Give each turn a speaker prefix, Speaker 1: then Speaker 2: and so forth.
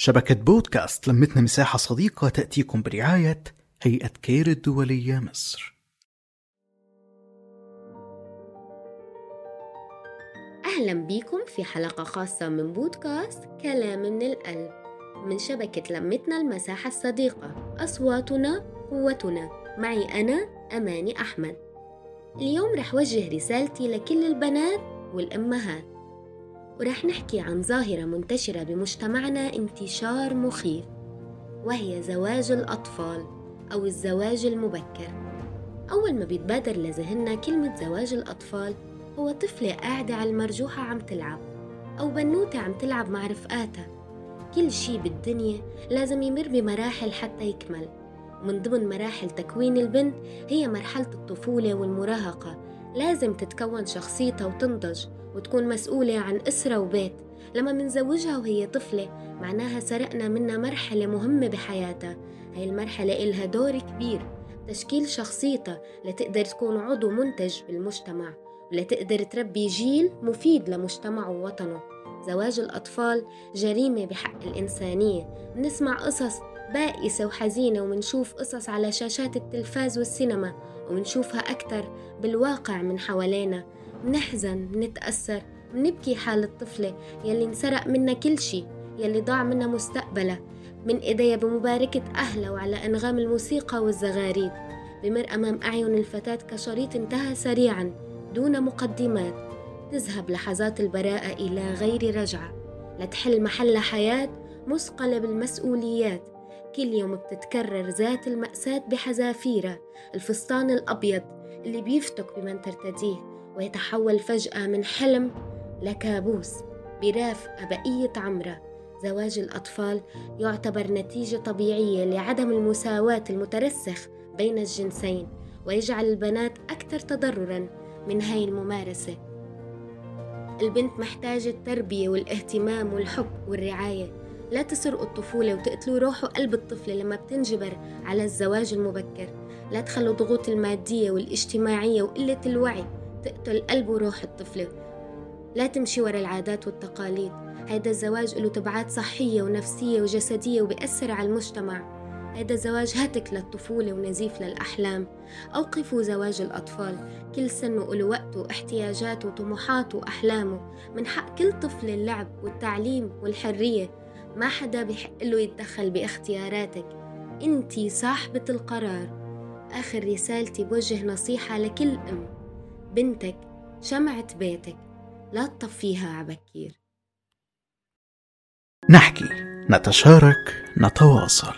Speaker 1: شبكة بودكاست لمتنا مساحة صديقة تأتيكم برعاية هيئة كير الدولية مصر.
Speaker 2: أهلا بيكم في حلقة خاصة من بودكاست كلام من القلب من شبكة لمتنا المساحة الصديقة. أصواتنا قوتنا. معي أنا أماني أحمد. اليوم رح وجه رسالتي لكل البنات والأمهات. ورح نحكي عن ظاهرة منتشرة بمجتمعنا انتشار مخيف وهي زواج الأطفال أو الزواج المبكر. أول ما بيتبادر لذهننا كلمة زواج الأطفال هو طفلة قاعدة على المرجوحة عم تلعب أو بنوتة عم تلعب مع رفقاتها. كل شي بالدنيا لازم يمر بمراحل حتى يكمل. من ضمن مراحل تكوين البنت هي مرحلة الطفولة والمراهقة. لازم تتكون شخصيتها وتنضج. وتكون مسؤولة عن أسرة وبيت لما منزوجها وهي طفلة. معناها سرقنا منها مرحلة مهمة بحياتها. هاي المرحلة إلها دور كبير تشكيل شخصيتها لتقدر تكون عضو منتج بالمجتمع ولتقدر تربي جيل مفيد لمجتمعه ووطنه. زواج الأطفال جريمة بحق الإنسانية. نسمع قصص بائسة وحزينة ومنشوف قصص على شاشات التلفاز والسينما ومنشوفها أكتر بالواقع من حوالينا. منحزن منتأثر منبكي حال الطفلة يلي انسرق منا كل شي يلي ضاع منا مستقبلها من إيديها بمباركة أهلها وعلى أنغام الموسيقى والزغاريد بمر أمام أعين الفتاة كشريط انتهى سريعا دون مقدمات. تذهب لحظات البراءة إلى غير رجعة. لتحل محل حياة مثقلة بالمسؤوليات. كل يوم بتتكرر ذات المأساة بحذافيرها الفستان الأبيض اللي بيفتك بمن ترتديه. ويتحول فجأة من حلم لكابوس برافقة بقية عمرة. زواج الأطفال يعتبر نتيجة طبيعية لعدم المساواة المترسخ بين الجنسين ويجعل البنات أكثر تضررا من هاي الممارسة. البنت محتاجة التربية والاهتمام والحب والرعاية. لا تسرقوا الطفولة وتقتلوا روح وقلب الطفلة لما بتنجبر على الزواج المبكر. لا تخلوا الضغوط المادية والاجتماعية وقلة الوعي. تقتل قلب وروح الطفلة. لا تمشي ورا العادات والتقاليد. هيدا الزواج له تبعات صحية ونفسية وجسدية وبيأثر على المجتمع. هيدا الزواج هتك للطفولة ونزيف للأحلام. أوقفوا زواج الأطفال. كل سن وله وقته واحتياجاته وطموحاته وأحلامه. من حق كل طفل اللعب والتعليم والحرية. ما حدا بحق له يتدخل باختياراتك. انتي صاحبة القرار. آخر رسالتي بوجه نصيحة لكل أم. بنتك شمعة بيتك لا تطفيها عبكير
Speaker 1: نحكي نتشارك نتواصل.